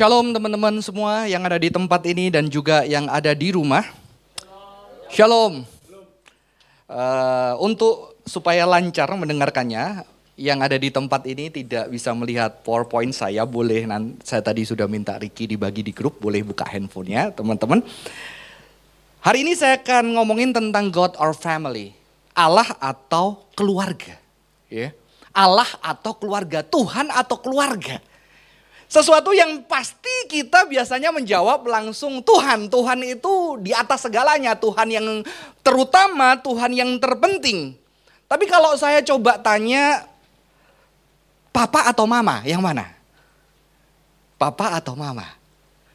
Shalom teman-teman semua yang ada di tempat ini dan juga yang ada di rumah. Shalom. Uh, untuk supaya lancar mendengarkannya, yang ada di tempat ini tidak bisa melihat PowerPoint saya, boleh nanti saya tadi sudah minta Ricky dibagi di grup, boleh buka handphonenya teman-teman. Hari ini saya akan ngomongin tentang God or family, Allah atau keluarga. Ya. Allah atau keluarga, Tuhan atau keluarga. Sesuatu yang pasti kita biasanya menjawab langsung Tuhan. Tuhan itu di atas segalanya. Tuhan yang terutama, Tuhan yang terpenting. Tapi kalau saya coba tanya, papa atau mama yang mana? Papa atau mama?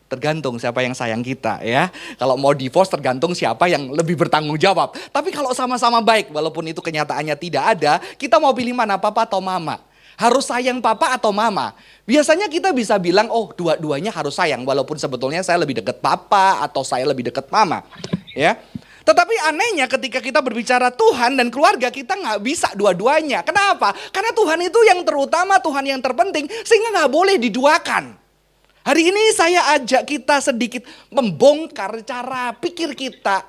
Tergantung siapa yang sayang kita ya. Kalau mau divorce tergantung siapa yang lebih bertanggung jawab. Tapi kalau sama-sama baik walaupun itu kenyataannya tidak ada, kita mau pilih mana papa atau mama? Harus sayang papa atau mama? Biasanya kita bisa bilang, oh dua-duanya harus sayang. Walaupun sebetulnya saya lebih dekat papa atau saya lebih dekat mama. Ya, tetapi anehnya ketika kita berbicara Tuhan dan keluarga kita nggak bisa dua-duanya. Kenapa? Karena Tuhan itu yang terutama, Tuhan yang terpenting, sehingga nggak boleh diduakan. Hari ini saya ajak kita sedikit membongkar cara pikir kita.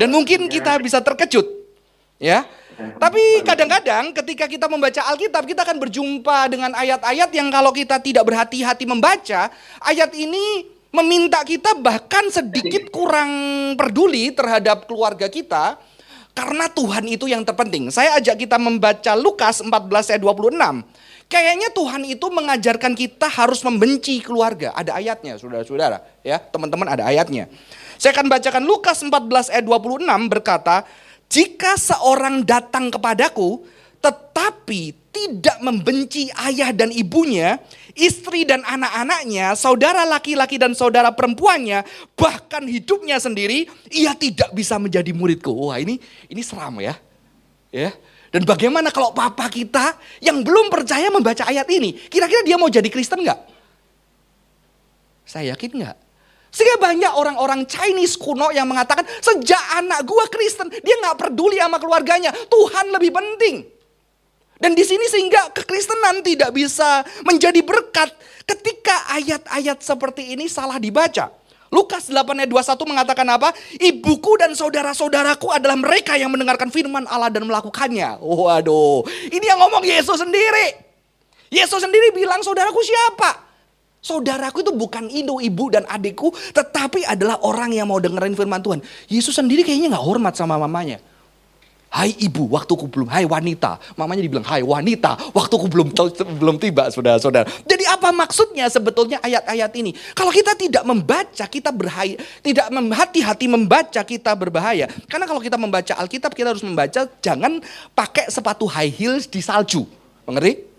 Dan mungkin kita bisa terkejut. Ya, tapi kadang-kadang ketika kita membaca Alkitab, kita akan berjumpa dengan ayat-ayat yang kalau kita tidak berhati-hati membaca, ayat ini meminta kita bahkan sedikit kurang peduli terhadap keluarga kita, karena Tuhan itu yang terpenting. Saya ajak kita membaca Lukas 14 ayat 26. Kayaknya Tuhan itu mengajarkan kita harus membenci keluarga. Ada ayatnya, saudara-saudara. Ya, teman-teman ada ayatnya. Saya akan bacakan Lukas 14 ayat 26 berkata, jika seorang datang kepadaku tetapi tidak membenci ayah dan ibunya, istri dan anak-anaknya, saudara laki-laki dan saudara perempuannya, bahkan hidupnya sendiri, ia tidak bisa menjadi muridku. Wah ini ini seram ya. Ya. Dan bagaimana kalau papa kita yang belum percaya membaca ayat ini, kira-kira dia mau jadi Kristen nggak? Saya yakin nggak? Sehingga banyak orang-orang Chinese kuno yang mengatakan sejak anak gua Kristen dia nggak peduli sama keluarganya. Tuhan lebih penting. Dan di sini sehingga kekristenan tidak bisa menjadi berkat ketika ayat-ayat seperti ini salah dibaca. Lukas 8 ayat 21 mengatakan apa? Ibuku dan saudara-saudaraku adalah mereka yang mendengarkan firman Allah dan melakukannya. Waduh, ini yang ngomong Yesus sendiri. Yesus sendiri bilang saudaraku siapa? Saudaraku itu bukan ibu, ibu dan adikku, tetapi adalah orang yang mau dengerin firman Tuhan. Yesus sendiri kayaknya nggak hormat sama mamanya. Hai ibu, waktuku belum. Hai wanita, mamanya dibilang Hai wanita, waktuku belum belum tiba, saudara-saudara. Jadi apa maksudnya sebetulnya ayat-ayat ini? Kalau kita tidak membaca, kita berbahaya. Tidak hati-hati membaca, kita berbahaya. Karena kalau kita membaca Alkitab, kita harus membaca jangan pakai sepatu high heels di salju. Mengerti?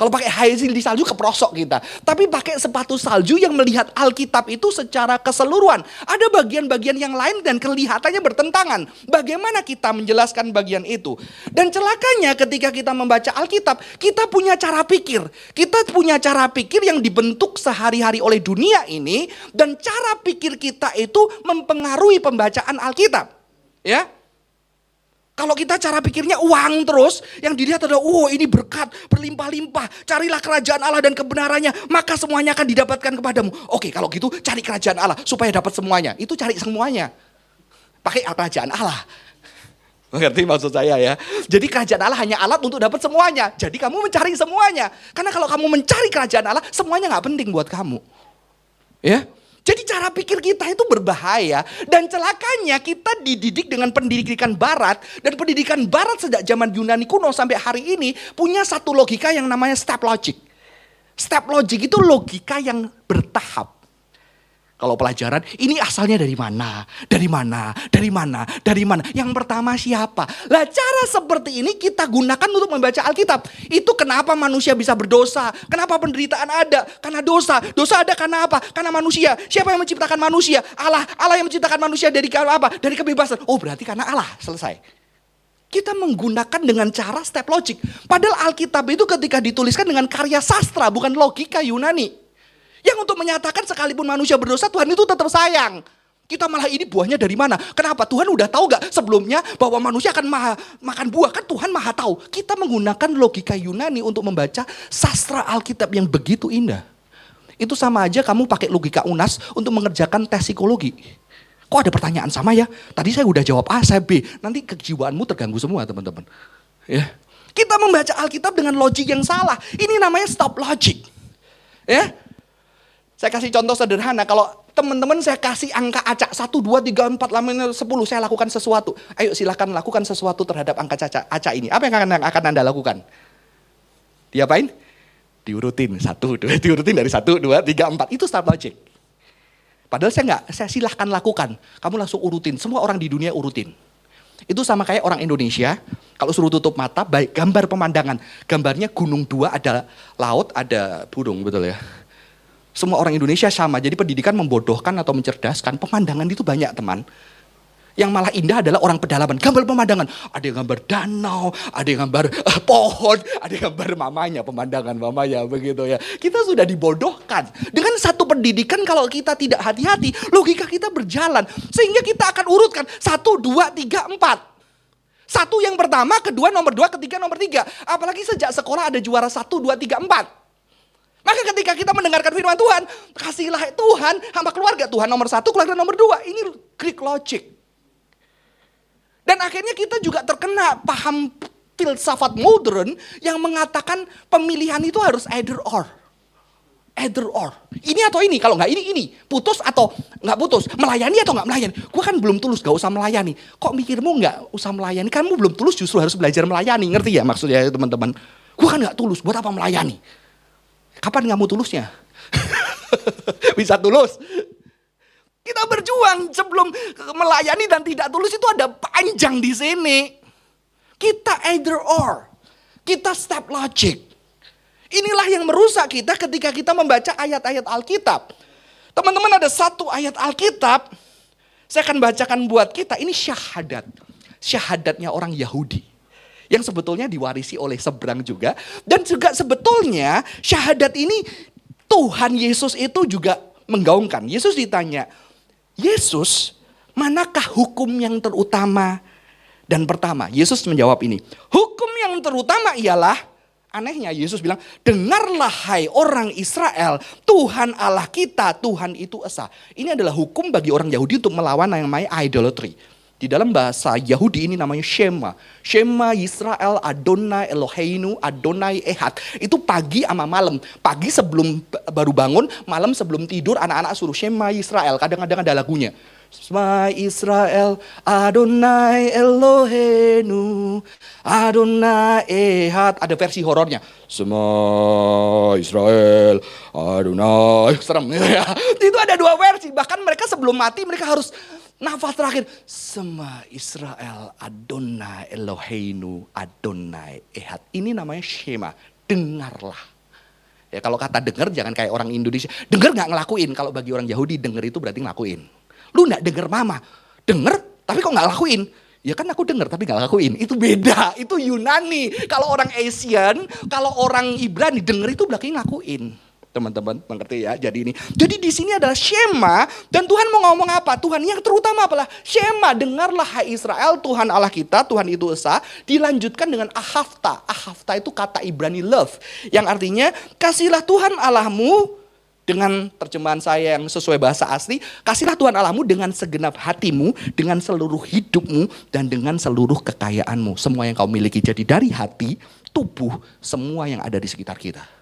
Kalau pakai high heel di salju keprosok kita. Tapi pakai sepatu salju yang melihat Alkitab itu secara keseluruhan. Ada bagian-bagian yang lain dan kelihatannya bertentangan. Bagaimana kita menjelaskan bagian itu? Dan celakanya ketika kita membaca Alkitab, kita punya cara pikir. Kita punya cara pikir yang dibentuk sehari-hari oleh dunia ini. Dan cara pikir kita itu mempengaruhi pembacaan Alkitab. Ya, kalau kita cara pikirnya uang terus, yang dilihat adalah, oh ini berkat, berlimpah-limpah. Carilah kerajaan Allah dan kebenarannya, maka semuanya akan didapatkan kepadamu. Oke, kalau gitu cari kerajaan Allah supaya dapat semuanya. Itu cari semuanya. Pakai kerajaan Allah. Mengerti maksud saya ya? Jadi kerajaan Allah hanya alat untuk dapat semuanya. Jadi kamu mencari semuanya. Karena kalau kamu mencari kerajaan Allah, semuanya nggak penting buat kamu. Ya, jadi cara pikir kita itu berbahaya dan celakanya kita dididik dengan pendidikan barat dan pendidikan barat sejak zaman Yunani kuno sampai hari ini punya satu logika yang namanya step logic. Step logic itu logika yang bertahap. Kalau pelajaran, ini asalnya dari mana? Dari mana? Dari mana? Dari mana? Yang pertama siapa? Lah cara seperti ini kita gunakan untuk membaca Alkitab. Itu kenapa manusia bisa berdosa? Kenapa penderitaan ada? Karena dosa. Dosa ada karena apa? Karena manusia. Siapa yang menciptakan manusia? Allah. Allah yang menciptakan manusia dari apa? Dari kebebasan. Oh berarti karena Allah. Selesai. Kita menggunakan dengan cara step logic. Padahal Alkitab itu ketika dituliskan dengan karya sastra, bukan logika Yunani. Yang untuk menyatakan sekalipun manusia berdosa, Tuhan itu tetap sayang. Kita malah ini buahnya dari mana? Kenapa? Tuhan udah tahu gak sebelumnya bahwa manusia akan maha, makan buah? Kan Tuhan maha tahu. Kita menggunakan logika Yunani untuk membaca sastra Alkitab yang begitu indah. Itu sama aja kamu pakai logika UNAS untuk mengerjakan tes psikologi. Kok ada pertanyaan sama ya? Tadi saya udah jawab A, saya B. Nanti kejiwaanmu terganggu semua teman-teman. Ya. Kita membaca Alkitab dengan logik yang salah. Ini namanya stop logic. Ya. Saya kasih contoh sederhana. Kalau teman-teman saya kasih angka acak 1, 2, 3, 4, 5, 10. Saya lakukan sesuatu. Ayo silahkan lakukan sesuatu terhadap angka acak, acak ini. Apa yang akan, Anda lakukan? Diapain? Diurutin. Satu, dua, diurutin dari satu, dua, tiga, empat. Itu start logic. Padahal saya nggak, saya silahkan lakukan. Kamu langsung urutin. Semua orang di dunia urutin. Itu sama kayak orang Indonesia, kalau suruh tutup mata, baik gambar pemandangan. Gambarnya gunung dua, ada laut, ada burung, betul ya. Semua orang Indonesia sama, jadi pendidikan membodohkan atau mencerdaskan. Pemandangan itu banyak teman. Yang malah indah adalah orang pedalaman. Gambar pemandangan. Ada yang gambar danau, ada yang gambar uh, pohon, ada yang gambar mamanya, pemandangan mamanya begitu ya. Kita sudah dibodohkan. Dengan satu pendidikan kalau kita tidak hati-hati, logika kita berjalan. Sehingga kita akan urutkan satu, dua, tiga, empat. Satu yang pertama, kedua nomor dua, ketiga nomor tiga. Apalagi sejak sekolah ada juara satu, dua, tiga, empat. Maka ketika kita mendengarkan firman Tuhan, kasihlah Tuhan sama keluarga. Tuhan nomor satu, keluarga nomor dua. Ini Greek logic. Dan akhirnya kita juga terkena paham filsafat modern yang mengatakan pemilihan itu harus either or. Either or. Ini atau ini, kalau nggak ini, ini. Putus atau nggak putus. Melayani atau nggak melayani. Gue kan belum tulus, gak usah melayani. Kok mikirmu nggak usah melayani? Kamu belum tulus justru harus belajar melayani. Ngerti ya maksudnya teman-teman? Gue kan nggak tulus, buat apa melayani? Kapan kamu tulusnya? Bisa tulus. Kita berjuang sebelum melayani dan tidak tulus itu ada panjang di sini. Kita either or. Kita step logic. Inilah yang merusak kita ketika kita membaca ayat-ayat Alkitab. Teman-teman ada satu ayat Alkitab. Saya akan bacakan buat kita. Ini syahadat. Syahadatnya orang Yahudi. Yang sebetulnya diwarisi oleh seberang juga. Dan juga sebetulnya syahadat ini Tuhan Yesus itu juga menggaungkan. Yesus ditanya, Yesus, manakah hukum yang terutama dan pertama? Yesus menjawab ini, hukum yang terutama ialah Anehnya Yesus bilang, dengarlah hai orang Israel, Tuhan Allah kita, Tuhan itu esa. Ini adalah hukum bagi orang Yahudi untuk melawan yang namanya idolatry. Di dalam bahasa Yahudi ini namanya Shema. Shema Israel Adonai Eloheinu Adonai Ehad. Itu pagi sama malam. Pagi sebelum baru bangun, malam sebelum tidur anak-anak suruh Shema Israel. Kadang-kadang ada lagunya. Shema Israel Adonai Eloheinu Adonai Ehad. Ada versi horornya. Shema Israel Adonai. Serem. Itu ada dua versi. Bahkan mereka sebelum mati mereka harus Nafas terakhir, Sema Israel Adonai Eloheinu Adonai Ehad. Ini namanya Shema, dengarlah. Ya kalau kata dengar jangan kayak orang Indonesia. Dengar nggak ngelakuin. Kalau bagi orang Yahudi dengar itu berarti ngelakuin. Lu nggak dengar mama. Dengar tapi kok nggak lakuin. Ya kan aku dengar tapi nggak lakuin. Itu beda. Itu Yunani. Kalau orang Asian, kalau orang Ibrani dengar itu berarti ngelakuin teman-teman mengerti ya. Jadi ini, jadi di sini adalah Shema dan Tuhan mau ngomong apa? Tuhan yang terutama apalah Shema, dengarlah hai Israel, Tuhan Allah kita, Tuhan itu esa. Dilanjutkan dengan Ahafta. Ahafta itu kata Ibrani love, yang artinya kasihlah Tuhan Allahmu dengan terjemahan saya yang sesuai bahasa asli, kasihlah Tuhan Allahmu dengan segenap hatimu, dengan seluruh hidupmu, dan dengan seluruh kekayaanmu. Semua yang kau miliki. Jadi dari hati, tubuh, semua yang ada di sekitar kita.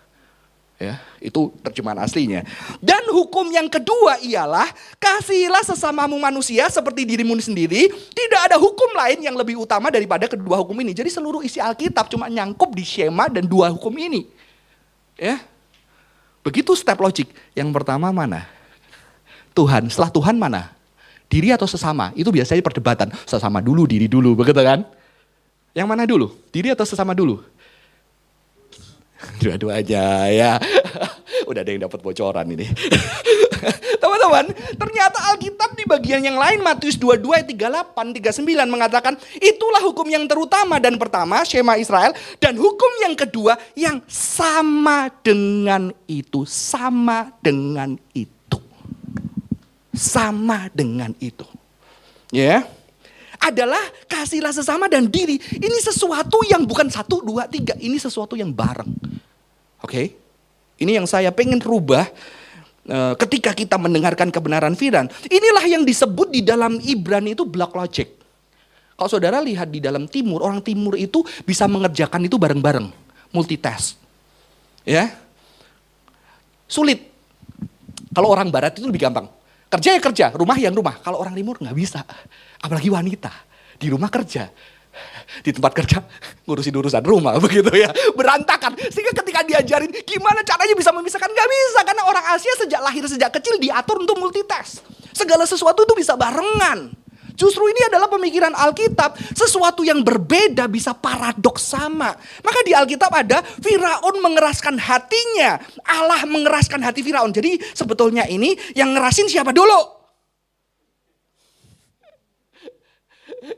Ya, itu terjemahan aslinya. Dan hukum yang kedua ialah kasihilah sesamamu manusia seperti dirimu sendiri. Tidak ada hukum lain yang lebih utama daripada kedua hukum ini. Jadi seluruh isi Alkitab cuma nyangkup di Shema dan dua hukum ini. Ya. Begitu step logik. Yang pertama mana? Tuhan. Setelah Tuhan mana? Diri atau sesama? Itu biasanya perdebatan. Sesama dulu, diri dulu, begitu kan? Yang mana dulu? Diri atau sesama dulu? Dua-duanya ya. Udah ada yang dapat bocoran ini. Teman-teman, ternyata Alkitab di bagian yang lain Matius 22 ayat 38 39 mengatakan itulah hukum yang terutama dan pertama Shema Israel dan hukum yang kedua yang sama dengan itu, sama dengan itu. Sama dengan itu. Ya. Yeah adalah kasihlah sesama dan diri. Ini sesuatu yang bukan satu, dua, tiga. Ini sesuatu yang bareng. Oke? Okay? Ini yang saya pengen rubah eh, ketika kita mendengarkan kebenaran firman, inilah yang disebut di dalam Ibrani itu block logic. Kalau saudara lihat di dalam timur, orang timur itu bisa mengerjakan itu bareng-bareng, multitask. Ya. Sulit. Kalau orang barat itu lebih gampang. Kerja ya kerja, rumah yang rumah. Kalau orang timur nggak bisa. Apalagi wanita. Di rumah kerja, di tempat kerja ngurusin urusan rumah begitu ya berantakan sehingga ketika diajarin gimana caranya bisa memisahkan nggak bisa karena orang Asia sejak lahir sejak kecil diatur untuk multitask segala sesuatu itu bisa barengan Justru ini adalah pemikiran Alkitab. Sesuatu yang berbeda bisa paradoks sama. Maka di Alkitab ada Firaun mengeraskan hatinya. Allah mengeraskan hati Firaun. Jadi sebetulnya ini yang ngerasin siapa dulu?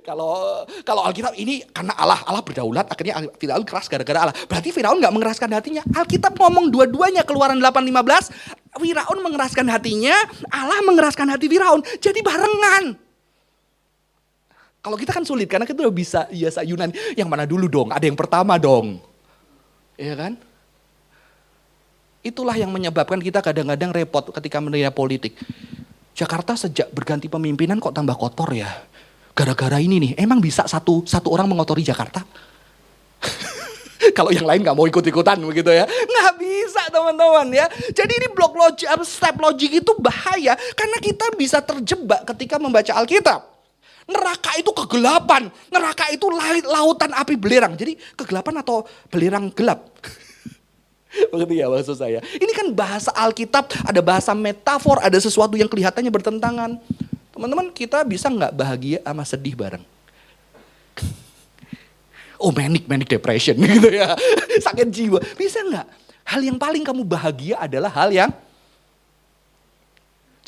Kalau kalau Alkitab ini karena Allah Allah berdaulat akhirnya Firaun keras gara-gara Allah. Berarti Firaun nggak mengeraskan hatinya. Alkitab ngomong dua-duanya keluaran 8:15. Firaun mengeraskan hatinya, Allah mengeraskan hati Firaun. Jadi barengan. Kalau kita kan sulit karena kita udah bisa ya Yunani. Yang mana dulu dong? Ada yang pertama dong. Iya kan? Itulah yang menyebabkan kita kadang-kadang repot ketika menilai politik. Jakarta sejak berganti pemimpinan kok tambah kotor ya gara-gara ini nih, emang bisa satu satu orang mengotori Jakarta? Kalau yang lain nggak mau ikut-ikutan begitu ya, nggak bisa teman-teman ya. Jadi ini blok logik, step logik itu bahaya karena kita bisa terjebak ketika membaca Alkitab. Neraka itu kegelapan, neraka itu lautan api belerang. Jadi kegelapan atau belerang gelap? Begitu ya maksud saya. Ini kan bahasa Alkitab, ada bahasa metafor, ada sesuatu yang kelihatannya bertentangan. Teman-teman kita bisa nggak bahagia sama sedih bareng? Oh manic, manic depression gitu ya. Sakit jiwa. Bisa nggak? Hal yang paling kamu bahagia adalah hal yang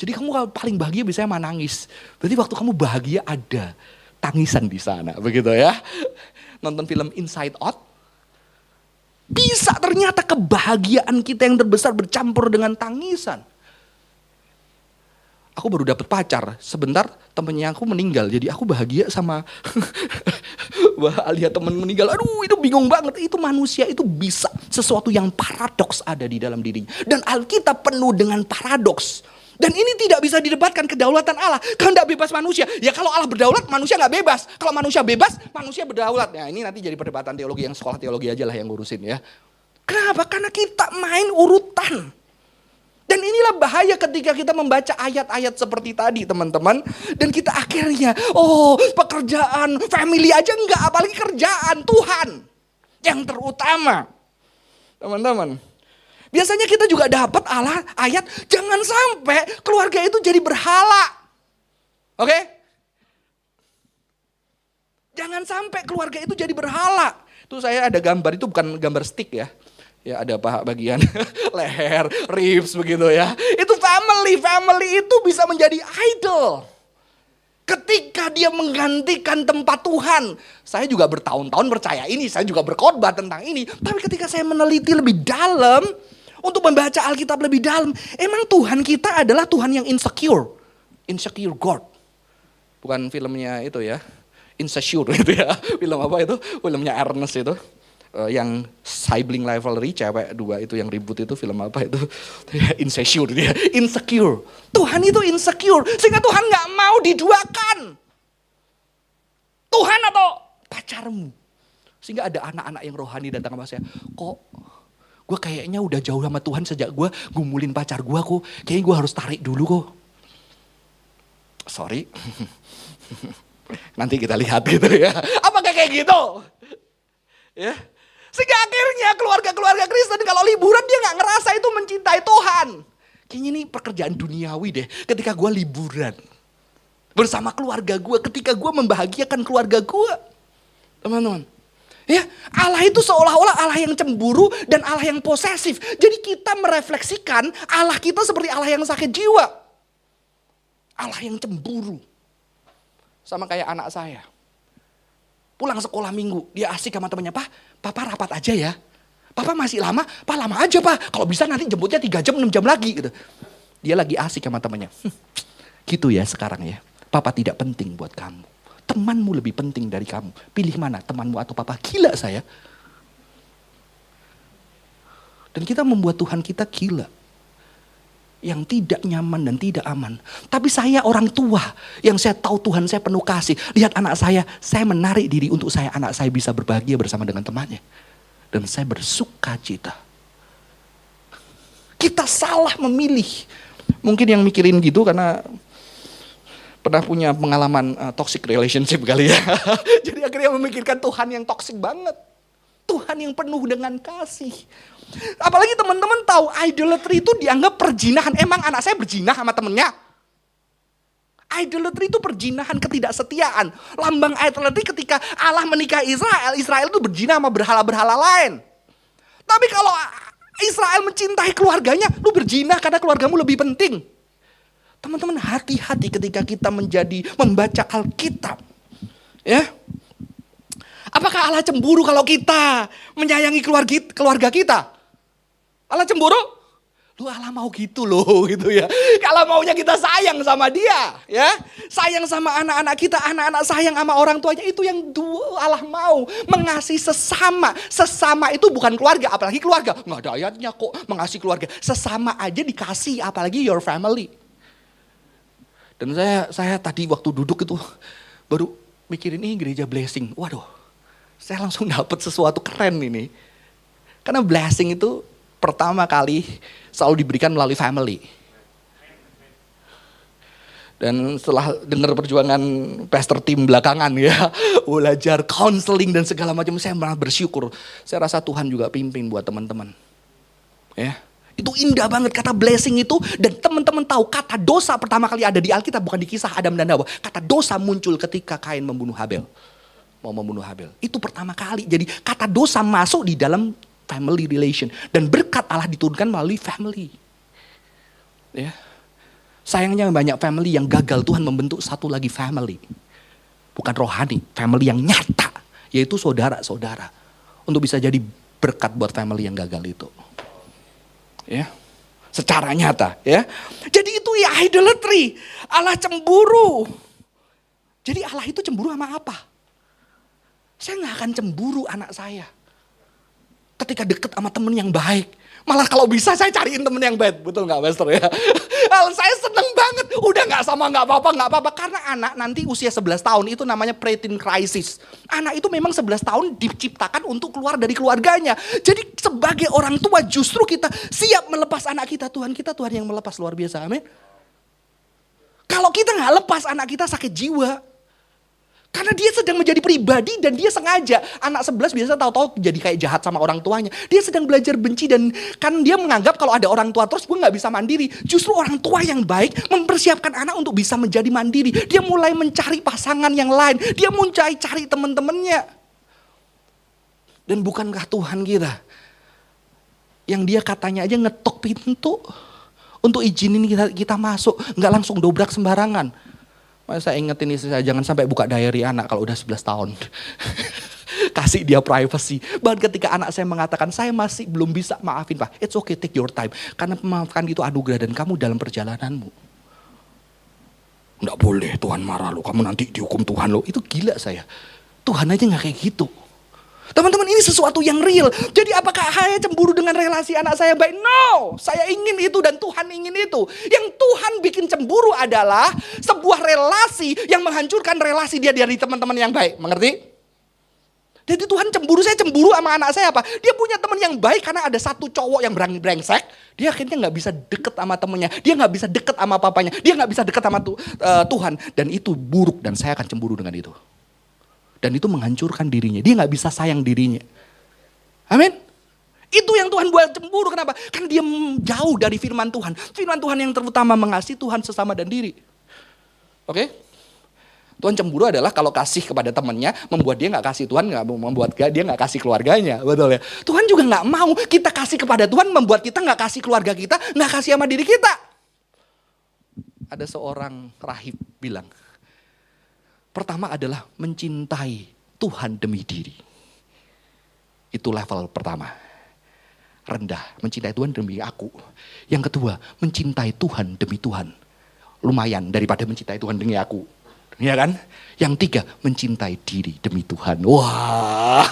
jadi kamu kalau paling bahagia biasanya menangis. Berarti waktu kamu bahagia ada tangisan di sana, begitu ya. Nonton film Inside Out, bisa ternyata kebahagiaan kita yang terbesar bercampur dengan tangisan. Aku baru dapat pacar sebentar temennya aku meninggal jadi aku bahagia sama wah lihat temen meninggal. Aduh itu bingung banget. Itu manusia itu bisa sesuatu yang paradoks ada di dalam dirinya. Dan Alkitab penuh dengan paradoks dan ini tidak bisa didebatkan kedaulatan Allah. Kehendak bebas manusia. Ya kalau Allah berdaulat, manusia nggak bebas. Kalau manusia bebas, manusia berdaulat. Ya ini nanti jadi perdebatan teologi yang sekolah teologi aja lah yang ngurusin ya. Kenapa? Karena kita main urutan. Dan inilah bahaya ketika kita membaca ayat-ayat seperti tadi teman-teman. Dan kita akhirnya, oh pekerjaan, family aja enggak, apalagi kerjaan, Tuhan. Yang terutama. Teman-teman. Biasanya kita juga dapat Allah ayat, jangan sampai keluarga itu jadi berhala. Oke? Okay? Jangan sampai keluarga itu jadi berhala. Itu saya ada gambar, itu bukan gambar stick ya ya ada paha bagian leher, ribs begitu ya. Itu family, family itu bisa menjadi idol. Ketika dia menggantikan tempat Tuhan. Saya juga bertahun-tahun percaya ini, saya juga berkhotbah tentang ini. Tapi ketika saya meneliti lebih dalam, untuk membaca Alkitab lebih dalam, emang Tuhan kita adalah Tuhan yang insecure. Insecure God. Bukan filmnya itu ya, Insecure itu ya. Film apa itu? Filmnya Ernest itu. Uh, yang sibling rivalry cewek dua itu yang ribut itu film apa itu? Insecure dia. Insecure. Tuhan itu insecure sehingga Tuhan nggak mau diduakan. Tuhan atau pacarmu. Sehingga ada anak-anak yang rohani datang sama saya. Kok gue kayaknya udah jauh sama Tuhan sejak gue gumulin pacar gue kok kayaknya gue harus tarik dulu kok sorry nanti kita lihat gitu ya apakah kayak gitu ya sehingga akhirnya keluarga-keluarga Kristen kalau liburan dia nggak ngerasa itu mencintai Tuhan. Kayaknya ini pekerjaan duniawi deh ketika gue liburan. Bersama keluarga gue, ketika gue membahagiakan keluarga gue. Teman-teman. Ya, Allah itu seolah-olah Allah yang cemburu dan Allah yang posesif. Jadi kita merefleksikan Allah kita seperti Allah yang sakit jiwa. Allah yang cemburu. Sama kayak anak saya. Pulang sekolah minggu, dia asik sama temannya, Pak, Papa rapat aja ya. Papa masih lama, Pak lama aja Pak. Kalau bisa nanti jemputnya 3 jam, 6 jam lagi gitu. Dia lagi asik sama temannya. Hm, gitu ya sekarang ya. Papa tidak penting buat kamu. Temanmu lebih penting dari kamu. Pilih mana, temanmu atau papa? Gila saya. Dan kita membuat Tuhan kita gila. yang tidak nyaman dan tidak aman. Tapi saya orang tua yang saya tahu Tuhan saya penuh kasih. Lihat anak saya, saya menarik diri untuk saya anak saya bisa berbahagia bersama dengan temannya. Dan saya bersuka cita. Kita salah memilih. Mungkin yang mikirin gitu karena pernah punya pengalaman uh, toxic relationship kali ya. Jadi akhirnya memikirkan Tuhan yang toxic banget. Tuhan yang penuh dengan kasih. Apalagi teman-teman tahu idolatry itu dianggap perjinahan. Emang anak saya berjinah sama temennya? Idolatry itu perjinahan ketidaksetiaan. Lambang idolatry ketika Allah menikah Israel, Israel itu berjinah sama berhala-berhala lain. Tapi kalau Israel mencintai keluarganya, lu berjinah karena keluargamu lebih penting. Teman-teman hati-hati ketika kita menjadi membaca Alkitab. Ya, Apakah Allah cemburu kalau kita menyayangi keluarga kita? Allah cemburu? Lu Allah mau gitu loh gitu ya. Kalau maunya kita sayang sama dia ya. Sayang sama anak-anak kita, anak-anak sayang sama orang tuanya itu yang dua Allah mau. Mengasihi sesama. Sesama itu bukan keluarga, apalagi keluarga. Nggak ada ayatnya kok mengasihi keluarga. Sesama aja dikasih, apalagi your family. Dan saya saya tadi waktu duduk itu baru mikirin ini gereja blessing. Waduh, saya langsung dapat sesuatu keren ini. Karena blessing itu pertama kali selalu diberikan melalui family. Dan setelah dengar perjuangan pastor tim belakangan ya, belajar counseling dan segala macam, saya malah bersyukur. Saya rasa Tuhan juga pimpin buat teman-teman. Ya, itu indah banget kata blessing itu dan teman-teman tahu kata dosa pertama kali ada di Alkitab bukan di kisah Adam dan Hawa. Kata dosa muncul ketika Kain membunuh Habel. Mau membunuh Habel. Itu pertama kali. Jadi kata dosa masuk di dalam family relation. Dan berkat Allah diturunkan melalui family. Ya. Sayangnya banyak family yang gagal Tuhan membentuk satu lagi family. Bukan rohani, family yang nyata. Yaitu saudara-saudara. Untuk bisa jadi berkat buat family yang gagal itu. Ya. Secara nyata ya. Jadi itu ya idolatry. Allah cemburu. Jadi Allah itu cemburu sama apa? Saya nggak akan cemburu anak saya ketika deket sama temen yang baik. Malah kalau bisa saya cariin temen yang baik. Betul nggak Master ya? saya seneng banget. Udah nggak sama nggak apa-apa, nggak apa-apa. Karena anak nanti usia 11 tahun itu namanya preteen crisis. Anak itu memang 11 tahun diciptakan untuk keluar dari keluarganya. Jadi sebagai orang tua justru kita siap melepas anak kita. Tuhan kita Tuhan yang melepas luar biasa. Amin. Kalau kita nggak lepas anak kita sakit jiwa. Karena dia sedang menjadi pribadi dan dia sengaja. Anak sebelas biasa tahu-tahu jadi kayak jahat sama orang tuanya. Dia sedang belajar benci dan kan dia menganggap kalau ada orang tua terus gue nggak bisa mandiri. Justru orang tua yang baik mempersiapkan anak untuk bisa menjadi mandiri. Dia mulai mencari pasangan yang lain. Dia mencari cari teman-temannya. Dan bukankah Tuhan kita yang dia katanya aja ngetok pintu untuk izinin kita, kita masuk, nggak langsung dobrak sembarangan. Saya ingetin istri saya jangan sampai buka diary anak kalau udah 11 tahun. Kasih dia privacy. Bahkan ketika anak saya mengatakan saya masih belum bisa maafin pak. It's okay take your time. Karena memaafkan itu anugerah dan kamu dalam perjalananmu. Enggak boleh Tuhan marah lo. Kamu nanti dihukum Tuhan lo. Itu gila saya. Tuhan aja nggak kayak gitu. Teman-teman ini sesuatu yang real. Jadi apakah saya cemburu dengan relasi anak saya baik? No, saya ingin itu dan Tuhan ingin itu. Yang Tuhan bikin cemburu adalah sebuah relasi yang menghancurkan relasi dia dari teman-teman yang baik. Mengerti? Jadi Tuhan cemburu, saya cemburu sama anak saya apa? Dia punya teman yang baik karena ada satu cowok yang berang brengsek. Dia akhirnya nggak bisa deket sama temennya. Dia nggak bisa deket sama papanya. Dia nggak bisa deket sama tu, uh, Tuhan. Dan itu buruk dan saya akan cemburu dengan itu. Dan itu menghancurkan dirinya. Dia nggak bisa sayang dirinya. Amin. Itu yang Tuhan buat cemburu. Kenapa? Kan dia jauh dari firman Tuhan. Firman Tuhan yang terutama mengasihi Tuhan sesama dan diri. Oke? Tuhan cemburu adalah kalau kasih kepada temannya membuat dia nggak kasih Tuhan nggak membuat dia nggak kasih keluarganya betul ya Tuhan juga nggak mau kita kasih kepada Tuhan membuat kita nggak kasih keluarga kita nggak kasih sama diri kita ada seorang rahib bilang Pertama adalah mencintai Tuhan demi diri. Itu level pertama. Rendah, mencintai Tuhan demi aku. Yang kedua, mencintai Tuhan demi Tuhan. Lumayan daripada mencintai Tuhan demi aku. Ya kan? Yang tiga, mencintai diri demi Tuhan. Wah,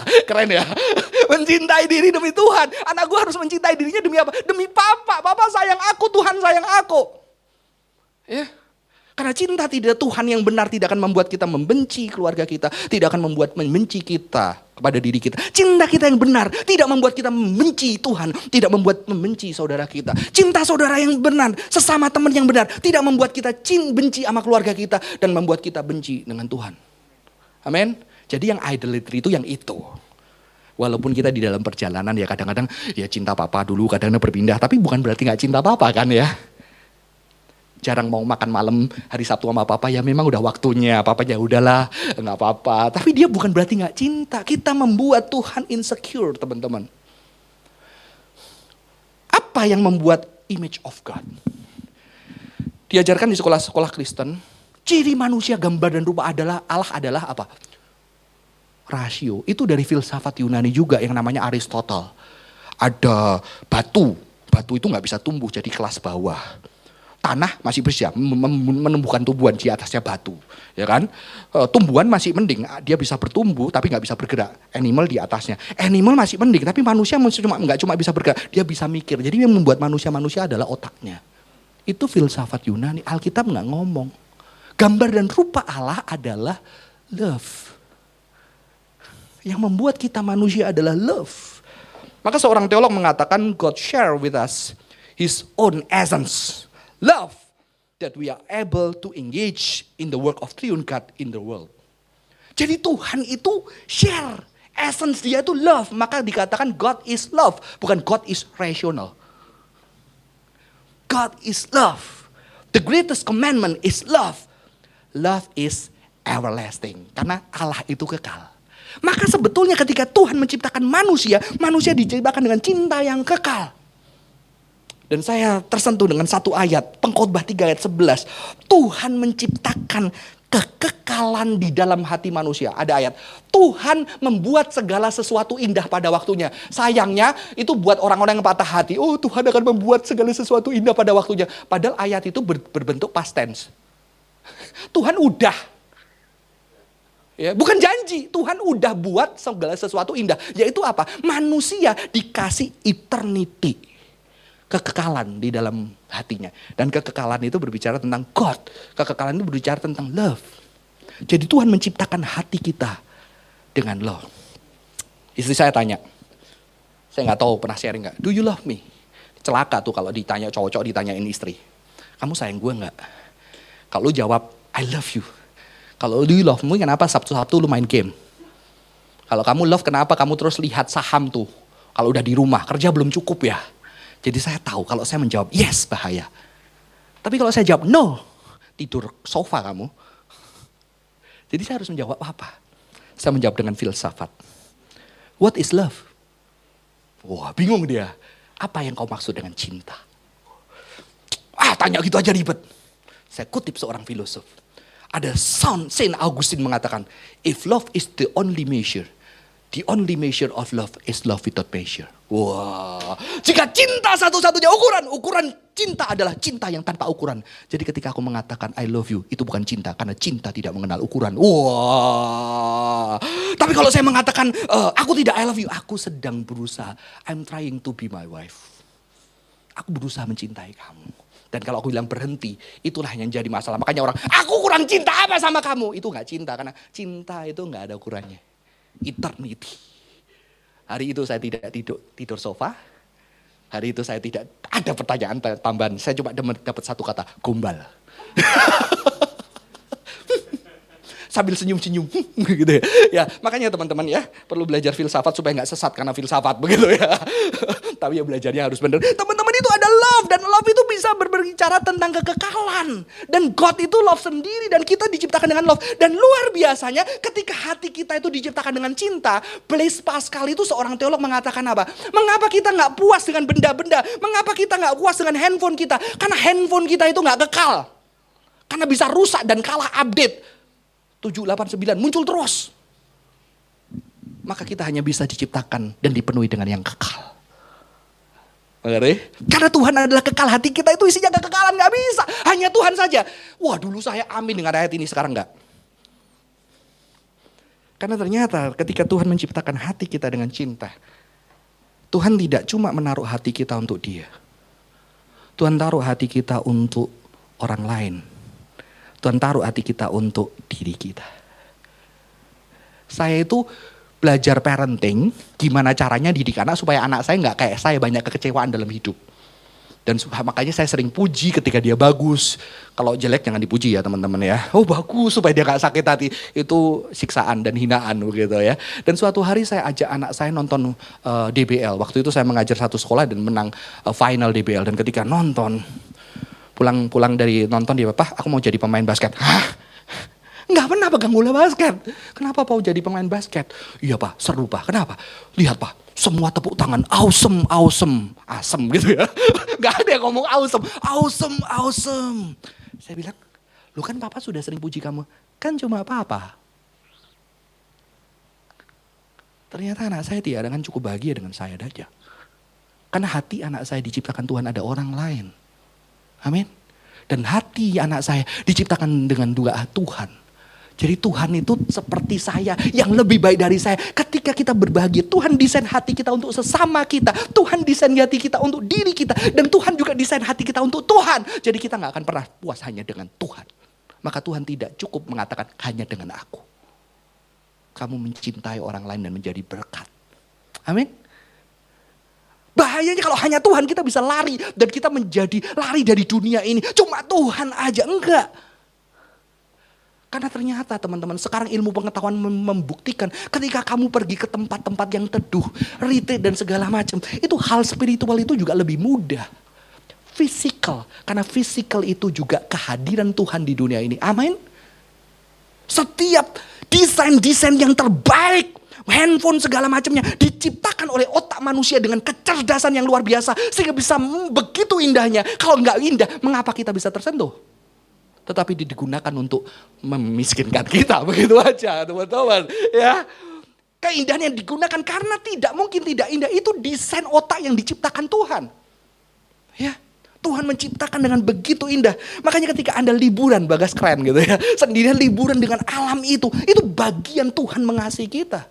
keren ya. mencintai diri demi Tuhan. Anak gue harus mencintai dirinya demi apa? Demi papa. Papa sayang aku, Tuhan sayang aku. Ya. Karena cinta tidak Tuhan yang benar tidak akan membuat kita membenci keluarga kita, tidak akan membuat membenci kita kepada diri kita. Cinta kita yang benar tidak membuat kita membenci Tuhan, tidak membuat membenci saudara kita. Cinta saudara yang benar, sesama teman yang benar, tidak membuat kita cin benci sama keluarga kita dan membuat kita benci dengan Tuhan. Amin. Jadi yang idolatry itu yang itu. Walaupun kita di dalam perjalanan ya kadang-kadang ya cinta papa dulu kadang-kadang berpindah. Tapi bukan berarti nggak cinta papa kan ya jarang mau makan malam hari Sabtu sama papa ya memang udah waktunya. Papa ya udahlah nggak apa-apa. Tapi dia bukan berarti nggak cinta. Kita membuat Tuhan insecure teman-teman. Apa yang membuat image of God? Diajarkan di sekolah-sekolah Kristen ciri manusia gambar dan rupa adalah Allah adalah apa? Rasio. Itu dari filsafat Yunani juga yang namanya Aristotle. Ada batu. Batu itu nggak bisa tumbuh jadi kelas bawah tanah masih bersiap menumbuhkan tumbuhan di atasnya batu ya kan? E, tumbuhan masih mending dia bisa bertumbuh tapi nggak bisa bergerak. Animal di atasnya. Animal masih mending tapi manusia cuma nggak cuma bisa bergerak. Dia bisa mikir. Jadi yang membuat manusia manusia adalah otaknya. Itu filsafat Yunani. Alkitab nggak ngomong. Gambar dan rupa Allah adalah love. Yang membuat kita manusia adalah love. Maka seorang teolog mengatakan God share with us his own essence love that we are able to engage in the work of triune God in the world. Jadi Tuhan itu share. Essence dia itu love. Maka dikatakan God is love. Bukan God is rational. God is love. The greatest commandment is love. Love is everlasting. Karena Allah itu kekal. Maka sebetulnya ketika Tuhan menciptakan manusia, manusia diciptakan dengan cinta yang kekal. Dan saya tersentuh dengan satu ayat, pengkhotbah 3 ayat 11. Tuhan menciptakan kekekalan di dalam hati manusia. Ada ayat, Tuhan membuat segala sesuatu indah pada waktunya. Sayangnya itu buat orang-orang yang patah hati. Oh Tuhan akan membuat segala sesuatu indah pada waktunya. Padahal ayat itu ber, berbentuk past tense. Tuhan udah. Ya, bukan janji, Tuhan udah buat segala sesuatu indah. Yaitu apa? Manusia dikasih eternity kekekalan di dalam hatinya. Dan kekekalan itu berbicara tentang God. Kekekalan itu berbicara tentang love. Jadi Tuhan menciptakan hati kita dengan love. Istri saya tanya, saya nggak tahu pernah sharing nggak, do you love me? Celaka tuh kalau ditanya cowok-cowok ditanyain istri, kamu sayang gue nggak? Kalau jawab, I love you. Kalau do you love me, kenapa Sabtu-Sabtu lu main game? Kalau kamu love, kenapa kamu terus lihat saham tuh? Kalau udah di rumah, kerja belum cukup ya? Jadi saya tahu kalau saya menjawab yes bahaya. Tapi kalau saya jawab no, tidur sofa kamu. Jadi saya harus menjawab apa? Saya menjawab dengan filsafat. What is love? Wah bingung dia. Apa yang kau maksud dengan cinta? Ah tanya gitu aja ribet. Saya kutip seorang filosof. Ada Saint Augustine mengatakan, if love is the only measure, The only measure of love is love without measure. Wah, jika cinta satu-satunya ukuran, ukuran cinta adalah cinta yang tanpa ukuran. Jadi ketika aku mengatakan I love you, itu bukan cinta karena cinta tidak mengenal ukuran. Wah. Tapi kalau saya mengatakan uh, aku tidak I love you, aku sedang berusaha. I'm trying to be my wife. Aku berusaha mencintai kamu. Dan kalau aku bilang berhenti, itulah yang jadi masalah. Makanya orang, aku kurang cinta apa sama kamu? Itu nggak cinta karena cinta itu nggak ada ukurannya eternity. Hari itu saya tidak tidur, tidur sofa. Hari itu saya tidak ada pertanyaan tambahan. Saya cuma dapat satu kata, gombal. sambil senyum-senyum gitu ya. ya. makanya teman-teman ya perlu belajar filsafat supaya nggak sesat karena filsafat begitu ya. Tapi ya belajarnya harus benar. Teman-teman love dan love itu bisa berbicara tentang kekekalan dan God itu love sendiri dan kita diciptakan dengan love dan luar biasanya ketika hati kita itu diciptakan dengan cinta. Blaise Pascal itu seorang teolog mengatakan apa? Mengapa kita nggak puas dengan benda-benda? Mengapa kita nggak puas dengan handphone kita? Karena handphone kita itu nggak kekal. Karena bisa rusak dan kalah update. 7, 8, 9 muncul terus. Maka kita hanya bisa diciptakan dan dipenuhi dengan yang kekal. Mengerti? Karena Tuhan adalah kekal hati kita itu isinya kekekalan gak bisa. Hanya Tuhan saja. Wah dulu saya amin dengan ayat ini sekarang enggak. Karena ternyata ketika Tuhan menciptakan hati kita dengan cinta. Tuhan tidak cuma menaruh hati kita untuk dia. Tuhan taruh hati kita untuk orang lain. Tuhan taruh hati kita untuk diri kita. Saya itu belajar parenting, gimana caranya didik anak supaya anak saya nggak kayak saya banyak kekecewaan dalam hidup. Dan makanya saya sering puji ketika dia bagus. Kalau jelek jangan dipuji ya teman-teman ya. Oh bagus supaya dia gak sakit hati. Itu siksaan dan hinaan begitu ya. Dan suatu hari saya ajak anak saya nonton uh, eh, DBL. Waktu itu saya mengajar satu sekolah dan menang uh, final DBL. Dan ketika nonton, pulang-pulang dari nonton dia, Pak aku mau jadi pemain basket. Hah? Nggak pernah pegang bola basket. Kenapa Pak jadi pemain basket? Iya Pak, seru Pak. Kenapa? Lihat Pak, semua tepuk tangan awesome, awesome, asem gitu ya. Nggak ada yang ngomong awesome, awesome, awesome. Saya bilang, lu kan Papa sudah sering puji kamu. Kan cuma apa-apa. Ternyata anak saya tidak dengan cukup bahagia dengan saya saja. Karena hati anak saya diciptakan Tuhan ada orang lain. Amin. Dan hati anak saya diciptakan dengan dua Tuhan. Jadi Tuhan itu seperti saya yang lebih baik dari saya. Ketika kita berbahagia, Tuhan desain hati kita untuk sesama kita. Tuhan desain hati kita untuk diri kita. Dan Tuhan juga desain hati kita untuk Tuhan. Jadi kita nggak akan pernah puas hanya dengan Tuhan. Maka Tuhan tidak cukup mengatakan hanya dengan aku. Kamu mencintai orang lain dan menjadi berkat. Amin. Bahayanya kalau hanya Tuhan kita bisa lari dan kita menjadi lari dari dunia ini. Cuma Tuhan aja enggak. Karena ternyata teman-teman sekarang ilmu pengetahuan membuktikan ketika kamu pergi ke tempat-tempat yang teduh, retreat dan segala macam, itu hal spiritual itu juga lebih mudah. Fisikal, karena fisikal itu juga kehadiran Tuhan di dunia ini. Amin. Setiap desain-desain yang terbaik, handphone segala macamnya diciptakan oleh otak manusia dengan kecerdasan yang luar biasa sehingga bisa begitu indahnya. Kalau nggak indah, mengapa kita bisa tersentuh? Tetapi digunakan untuk memiskinkan kita begitu aja teman-teman ya. Keindahan yang digunakan karena tidak mungkin tidak indah itu desain otak yang diciptakan Tuhan. Ya Tuhan menciptakan dengan begitu indah. Makanya ketika anda liburan bagas keren gitu ya sendirian liburan dengan alam itu itu bagian Tuhan mengasihi kita.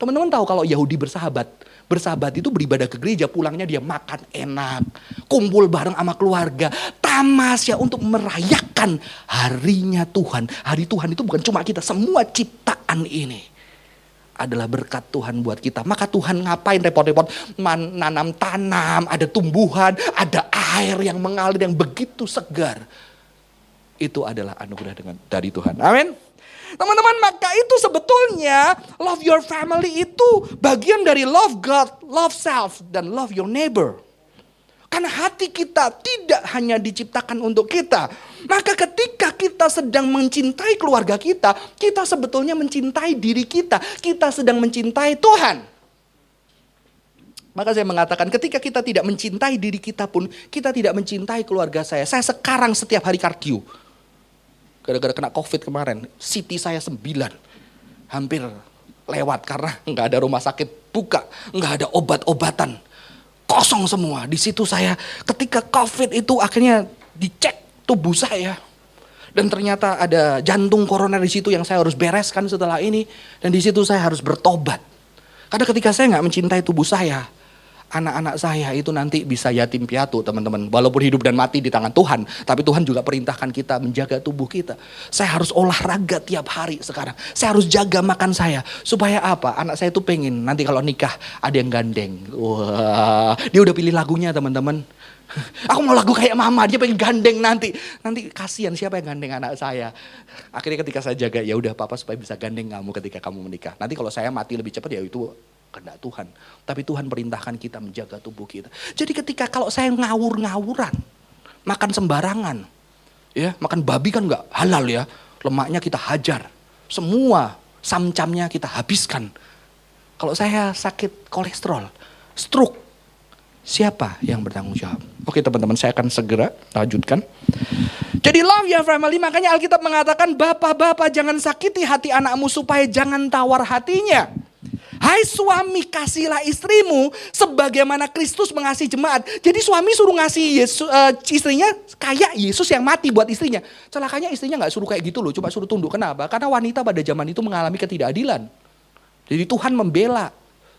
Teman-teman tahu kalau Yahudi bersahabat bersahabat itu beribadah ke gereja, pulangnya dia makan enak, kumpul bareng sama keluarga, tamasya untuk merayakan harinya Tuhan. Hari Tuhan itu bukan cuma kita, semua ciptaan ini adalah berkat Tuhan buat kita. Maka Tuhan ngapain repot-repot menanam tanam, ada tumbuhan, ada air yang mengalir yang begitu segar. Itu adalah anugerah dengan dari Tuhan. Amin. Teman-teman, maka itu sebetulnya love your family itu bagian dari love God, love self, dan love your neighbor. Karena hati kita tidak hanya diciptakan untuk kita. Maka ketika kita sedang mencintai keluarga kita, kita sebetulnya mencintai diri kita. Kita sedang mencintai Tuhan. Maka saya mengatakan ketika kita tidak mencintai diri kita pun, kita tidak mencintai keluarga saya. Saya sekarang setiap hari kardio gara-gara kena covid kemarin, city saya sembilan, hampir lewat karena nggak ada rumah sakit. Buka, nggak ada obat-obatan, kosong semua. Di situ saya ketika covid itu akhirnya dicek tubuh saya, dan ternyata ada jantung koroner di situ yang saya harus bereskan setelah ini, dan di situ saya harus bertobat. Karena ketika saya nggak mencintai tubuh saya, anak-anak saya itu nanti bisa yatim piatu teman-teman. Walaupun hidup dan mati di tangan Tuhan. Tapi Tuhan juga perintahkan kita menjaga tubuh kita. Saya harus olahraga tiap hari sekarang. Saya harus jaga makan saya. Supaya apa? Anak saya itu pengen nanti kalau nikah ada yang gandeng. Wah, dia udah pilih lagunya teman-teman. Aku mau lagu kayak mama, dia pengen gandeng nanti. Nanti kasihan siapa yang gandeng anak saya. Akhirnya ketika saya jaga, ya udah papa supaya bisa gandeng kamu ketika kamu menikah. Nanti kalau saya mati lebih cepat ya itu kehendak Tuhan. Tapi Tuhan perintahkan kita menjaga tubuh kita. Jadi ketika kalau saya ngawur-ngawuran, makan sembarangan, ya makan babi kan nggak halal ya, lemaknya kita hajar, semua samcamnya kita habiskan. Kalau saya sakit kolesterol, stroke, siapa yang bertanggung jawab? Oke teman-teman, saya akan segera lanjutkan. Jadi love your family, makanya Alkitab mengatakan, Bapak-bapak jangan sakiti hati anakmu supaya jangan tawar hatinya. Hai suami kasihlah istrimu sebagaimana Kristus mengasihi jemaat. Jadi suami suruh ngasih Yesus, uh, istrinya kayak Yesus yang mati buat istrinya. Celakanya istrinya nggak suruh kayak gitu loh, cuma suruh tunduk. Kenapa? Karena wanita pada zaman itu mengalami ketidakadilan. Jadi Tuhan membela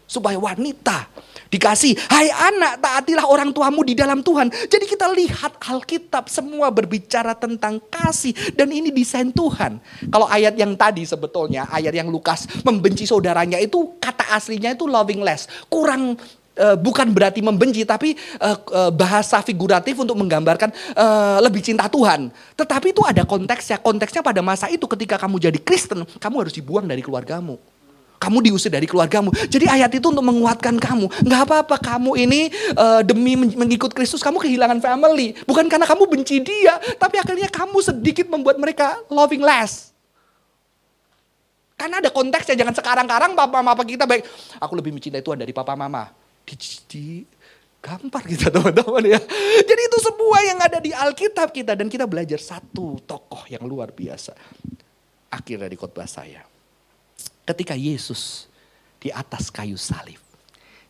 Supaya wanita dikasih, hai anak taatilah orang tuamu di dalam Tuhan. Jadi kita lihat Alkitab semua berbicara tentang kasih dan ini desain Tuhan. Kalau ayat yang tadi sebetulnya, ayat yang Lukas membenci saudaranya itu kata aslinya itu loving less. Kurang uh, bukan berarti membenci tapi uh, uh, bahasa figuratif untuk menggambarkan lebih cinta Tuhan. Tetapi itu ada konteksnya. Konteksnya pada masa itu ketika kamu jadi Kristen, kamu harus dibuang dari keluargamu. Kamu diusir dari keluargamu. Jadi ayat itu untuk menguatkan kamu. Nggak apa-apa kamu ini uh, demi mengikut Kristus kamu kehilangan family. Bukan karena kamu benci dia. Tapi akhirnya kamu sedikit membuat mereka loving less. Karena ada konteksnya. Jangan sekarang-karang papa mama kita baik. Aku lebih mencintai Tuhan dari papa mama. Di, di gampar kita teman-teman ya. Jadi itu semua yang ada di Alkitab kita. Dan kita belajar satu tokoh yang luar biasa. Akhir dari khotbah saya ketika Yesus di atas kayu salib.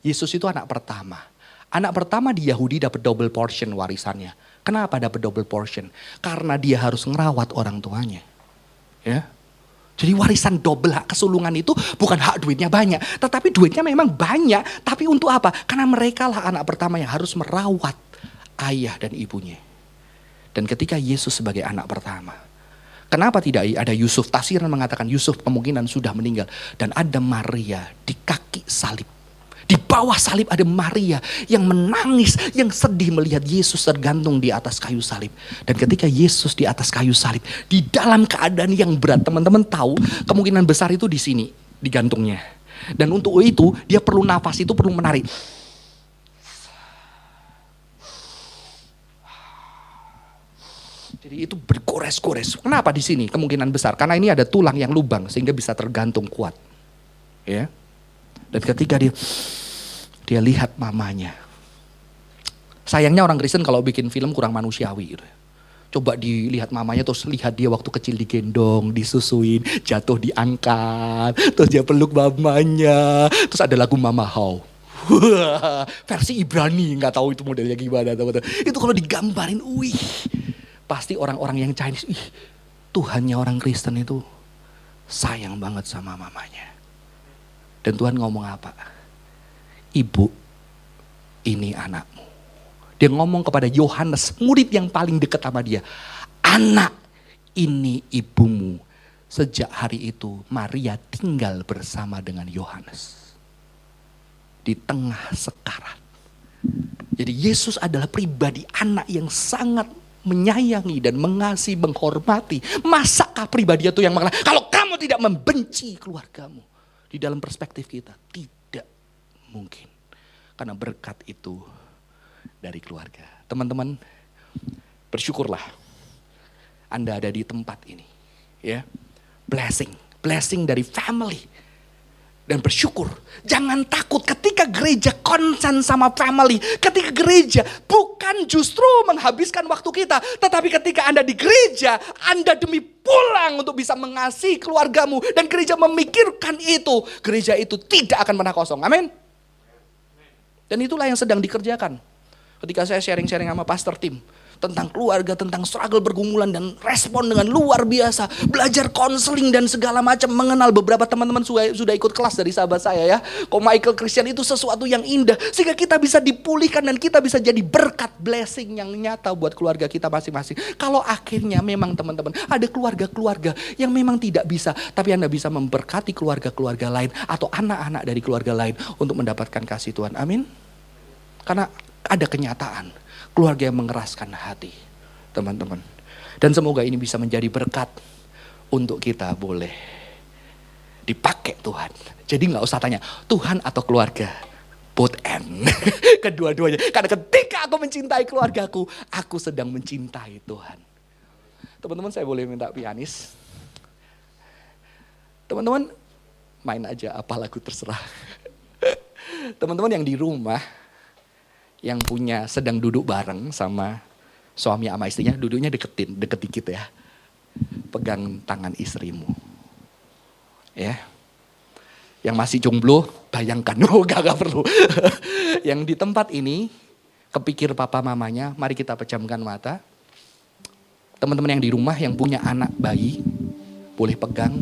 Yesus itu anak pertama. Anak pertama di Yahudi dapat double portion warisannya. Kenapa dapat double portion? Karena dia harus ngerawat orang tuanya. Ya. Jadi warisan double hak kesulungan itu bukan hak duitnya banyak. Tetapi duitnya memang banyak. Tapi untuk apa? Karena mereka lah anak pertama yang harus merawat ayah dan ibunya. Dan ketika Yesus sebagai anak pertama, Kenapa tidak ada Yusuf? Tafsiran mengatakan Yusuf kemungkinan sudah meninggal. Dan ada Maria di kaki salib. Di bawah salib ada Maria yang menangis, yang sedih melihat Yesus tergantung di atas kayu salib. Dan ketika Yesus di atas kayu salib, di dalam keadaan yang berat, teman-teman tahu kemungkinan besar itu di sini, di gantungnya. Dan untuk itu dia perlu nafas itu perlu menarik. Jadi itu bergores-gores. Kenapa di sini? Kemungkinan besar karena ini ada tulang yang lubang sehingga bisa tergantung kuat. Ya. Dan ketika dia dia lihat mamanya. Sayangnya orang Kristen kalau bikin film kurang manusiawi gitu. Coba dilihat mamanya terus lihat dia waktu kecil digendong, disusuin, jatuh diangkat, terus dia peluk mamanya, terus ada lagu Mama How. versi Ibrani nggak tahu itu modelnya gimana teman-teman. Itu kalau digambarin, wih, Pasti orang-orang yang Chinese, ih Tuhannya orang Kristen itu sayang banget sama mamanya. Dan Tuhan ngomong apa? Ibu, ini anakmu. Dia ngomong kepada Yohanes, murid yang paling dekat sama dia. Anak, ini ibumu. Sejak hari itu Maria tinggal bersama dengan Yohanes. Di tengah sekarat. Jadi Yesus adalah pribadi anak yang sangat menyayangi dan mengasihi, menghormati. Masakah pribadi itu yang mengenal? Kalau kamu tidak membenci keluargamu. Di dalam perspektif kita, tidak mungkin. Karena berkat itu dari keluarga. Teman-teman, bersyukurlah Anda ada di tempat ini. Ya, blessing, blessing dari family dan bersyukur. Jangan takut ketika gereja konsen sama family. Ketika gereja bukan justru menghabiskan waktu kita. Tetapi ketika Anda di gereja, Anda demi pulang untuk bisa mengasihi keluargamu. Dan gereja memikirkan itu. Gereja itu tidak akan pernah kosong. Amin. Dan itulah yang sedang dikerjakan. Ketika saya sharing-sharing sama pastor tim tentang keluarga, tentang struggle bergumulan dan respon dengan luar biasa. Belajar konseling dan segala macam, mengenal beberapa teman-teman sudah ikut kelas dari sahabat saya ya. Kok Michael Christian itu sesuatu yang indah sehingga kita bisa dipulihkan dan kita bisa jadi berkat blessing yang nyata buat keluarga kita masing-masing. Kalau akhirnya memang teman-teman ada keluarga-keluarga yang memang tidak bisa, tapi Anda bisa memberkati keluarga-keluarga lain atau anak-anak dari keluarga lain untuk mendapatkan kasih Tuhan. Amin. Karena ada kenyataan keluarga yang mengeraskan hati, teman-teman. Dan semoga ini bisa menjadi berkat untuk kita boleh dipakai Tuhan. Jadi nggak usah tanya Tuhan atau keluarga, both end. Kedua-duanya. Karena ketika aku mencintai keluargaku, aku sedang mencintai Tuhan. Teman-teman saya boleh minta pianis? Teman-teman main aja apa lagu terserah. Teman-teman yang di rumah yang punya sedang duduk bareng sama suami sama istrinya, duduknya deketin, deket dikit ya. Pegang tangan istrimu. Ya. Yang masih jomblo, bayangkan. Oh, gak, gak perlu. yang di tempat ini, kepikir papa mamanya, mari kita pejamkan mata. Teman-teman yang di rumah yang punya anak bayi, boleh pegang,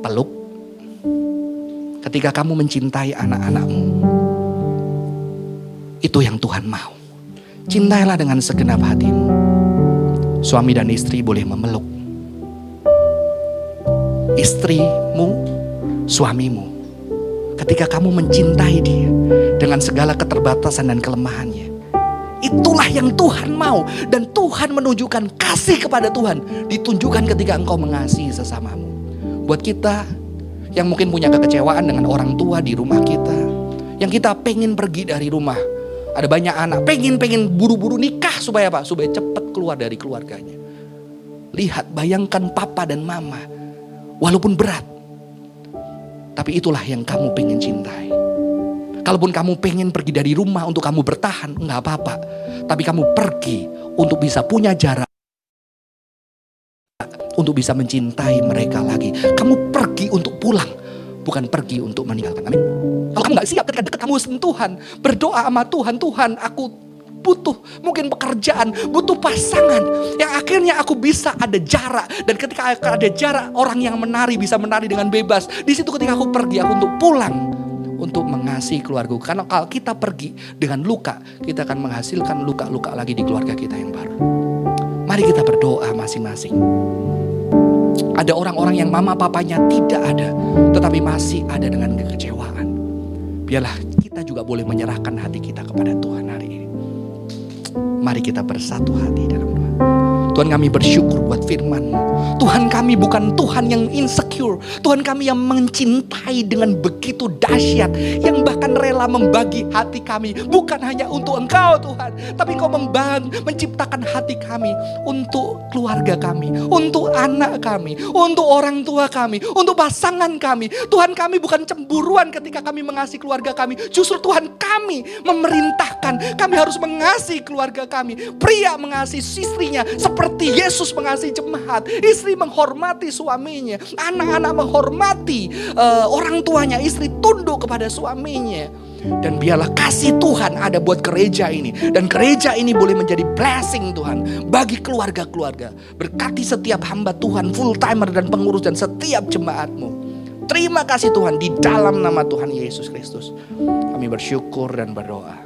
peluk. Ketika kamu mencintai anak-anakmu. Itu yang Tuhan mau. Cintailah dengan segenap hatimu. Suami dan istri boleh memeluk. Istrimu, suamimu. Ketika kamu mencintai dia dengan segala keterbatasan dan kelemahannya. Itulah yang Tuhan mau. Dan Tuhan menunjukkan kasih kepada Tuhan. Ditunjukkan ketika engkau mengasihi sesamamu. Buat kita yang mungkin punya kekecewaan dengan orang tua di rumah kita. Yang kita pengen pergi dari rumah ada banyak anak pengen-pengen buru-buru nikah supaya apa? Supaya cepat keluar dari keluarganya. Lihat, bayangkan papa dan mama. Walaupun berat. Tapi itulah yang kamu pengen cintai. Kalaupun kamu pengen pergi dari rumah untuk kamu bertahan, nggak apa-apa. Tapi kamu pergi untuk bisa punya jarak untuk bisa mencintai mereka lagi. Kamu pergi untuk pulang, bukan pergi untuk meninggalkan. Amin. Kalau kamu nggak siap ketika dekat kamu sentuhan, berdoa sama Tuhan, Tuhan aku butuh mungkin pekerjaan, butuh pasangan yang akhirnya aku bisa ada jarak dan ketika ada jarak orang yang menari bisa menari dengan bebas. Di situ ketika aku pergi aku untuk pulang untuk mengasihi keluarga. Karena kalau kita pergi dengan luka, kita akan menghasilkan luka-luka lagi di keluarga kita yang baru. Mari kita berdoa masing-masing. Ada orang-orang yang mama papanya tidak ada, tetapi masih ada dengan kekecewaan. Biarlah kita juga boleh menyerahkan hati kita kepada Tuhan hari ini. Mari kita bersatu hati dalam doa. Tuhan kami bersyukur buat firman Tuhan kami bukan Tuhan yang insecure. Tuhan kami yang mencintai dengan begitu dahsyat. Yang bahkan rela membagi hati kami. Bukan hanya untuk engkau Tuhan. Tapi engkau membang, menciptakan hati kami. Untuk keluarga kami. Untuk anak kami. Untuk orang tua kami. Untuk pasangan kami. Tuhan kami bukan cemburuan ketika kami mengasihi keluarga kami. Justru Tuhan kami memerintahkan. Kami harus mengasihi keluarga kami. Pria mengasihi istrinya. Seperti Yesus mengasihi jemaat, istri menghormati suaminya, anak-anak menghormati uh, orang tuanya, istri tunduk kepada suaminya. Dan biarlah kasih Tuhan ada buat gereja ini. Dan gereja ini boleh menjadi blessing Tuhan. Bagi keluarga-keluarga. Berkati setiap hamba Tuhan, full timer dan pengurus dan setiap jemaatmu. Terima kasih Tuhan di dalam nama Tuhan Yesus Kristus. Kami bersyukur dan berdoa.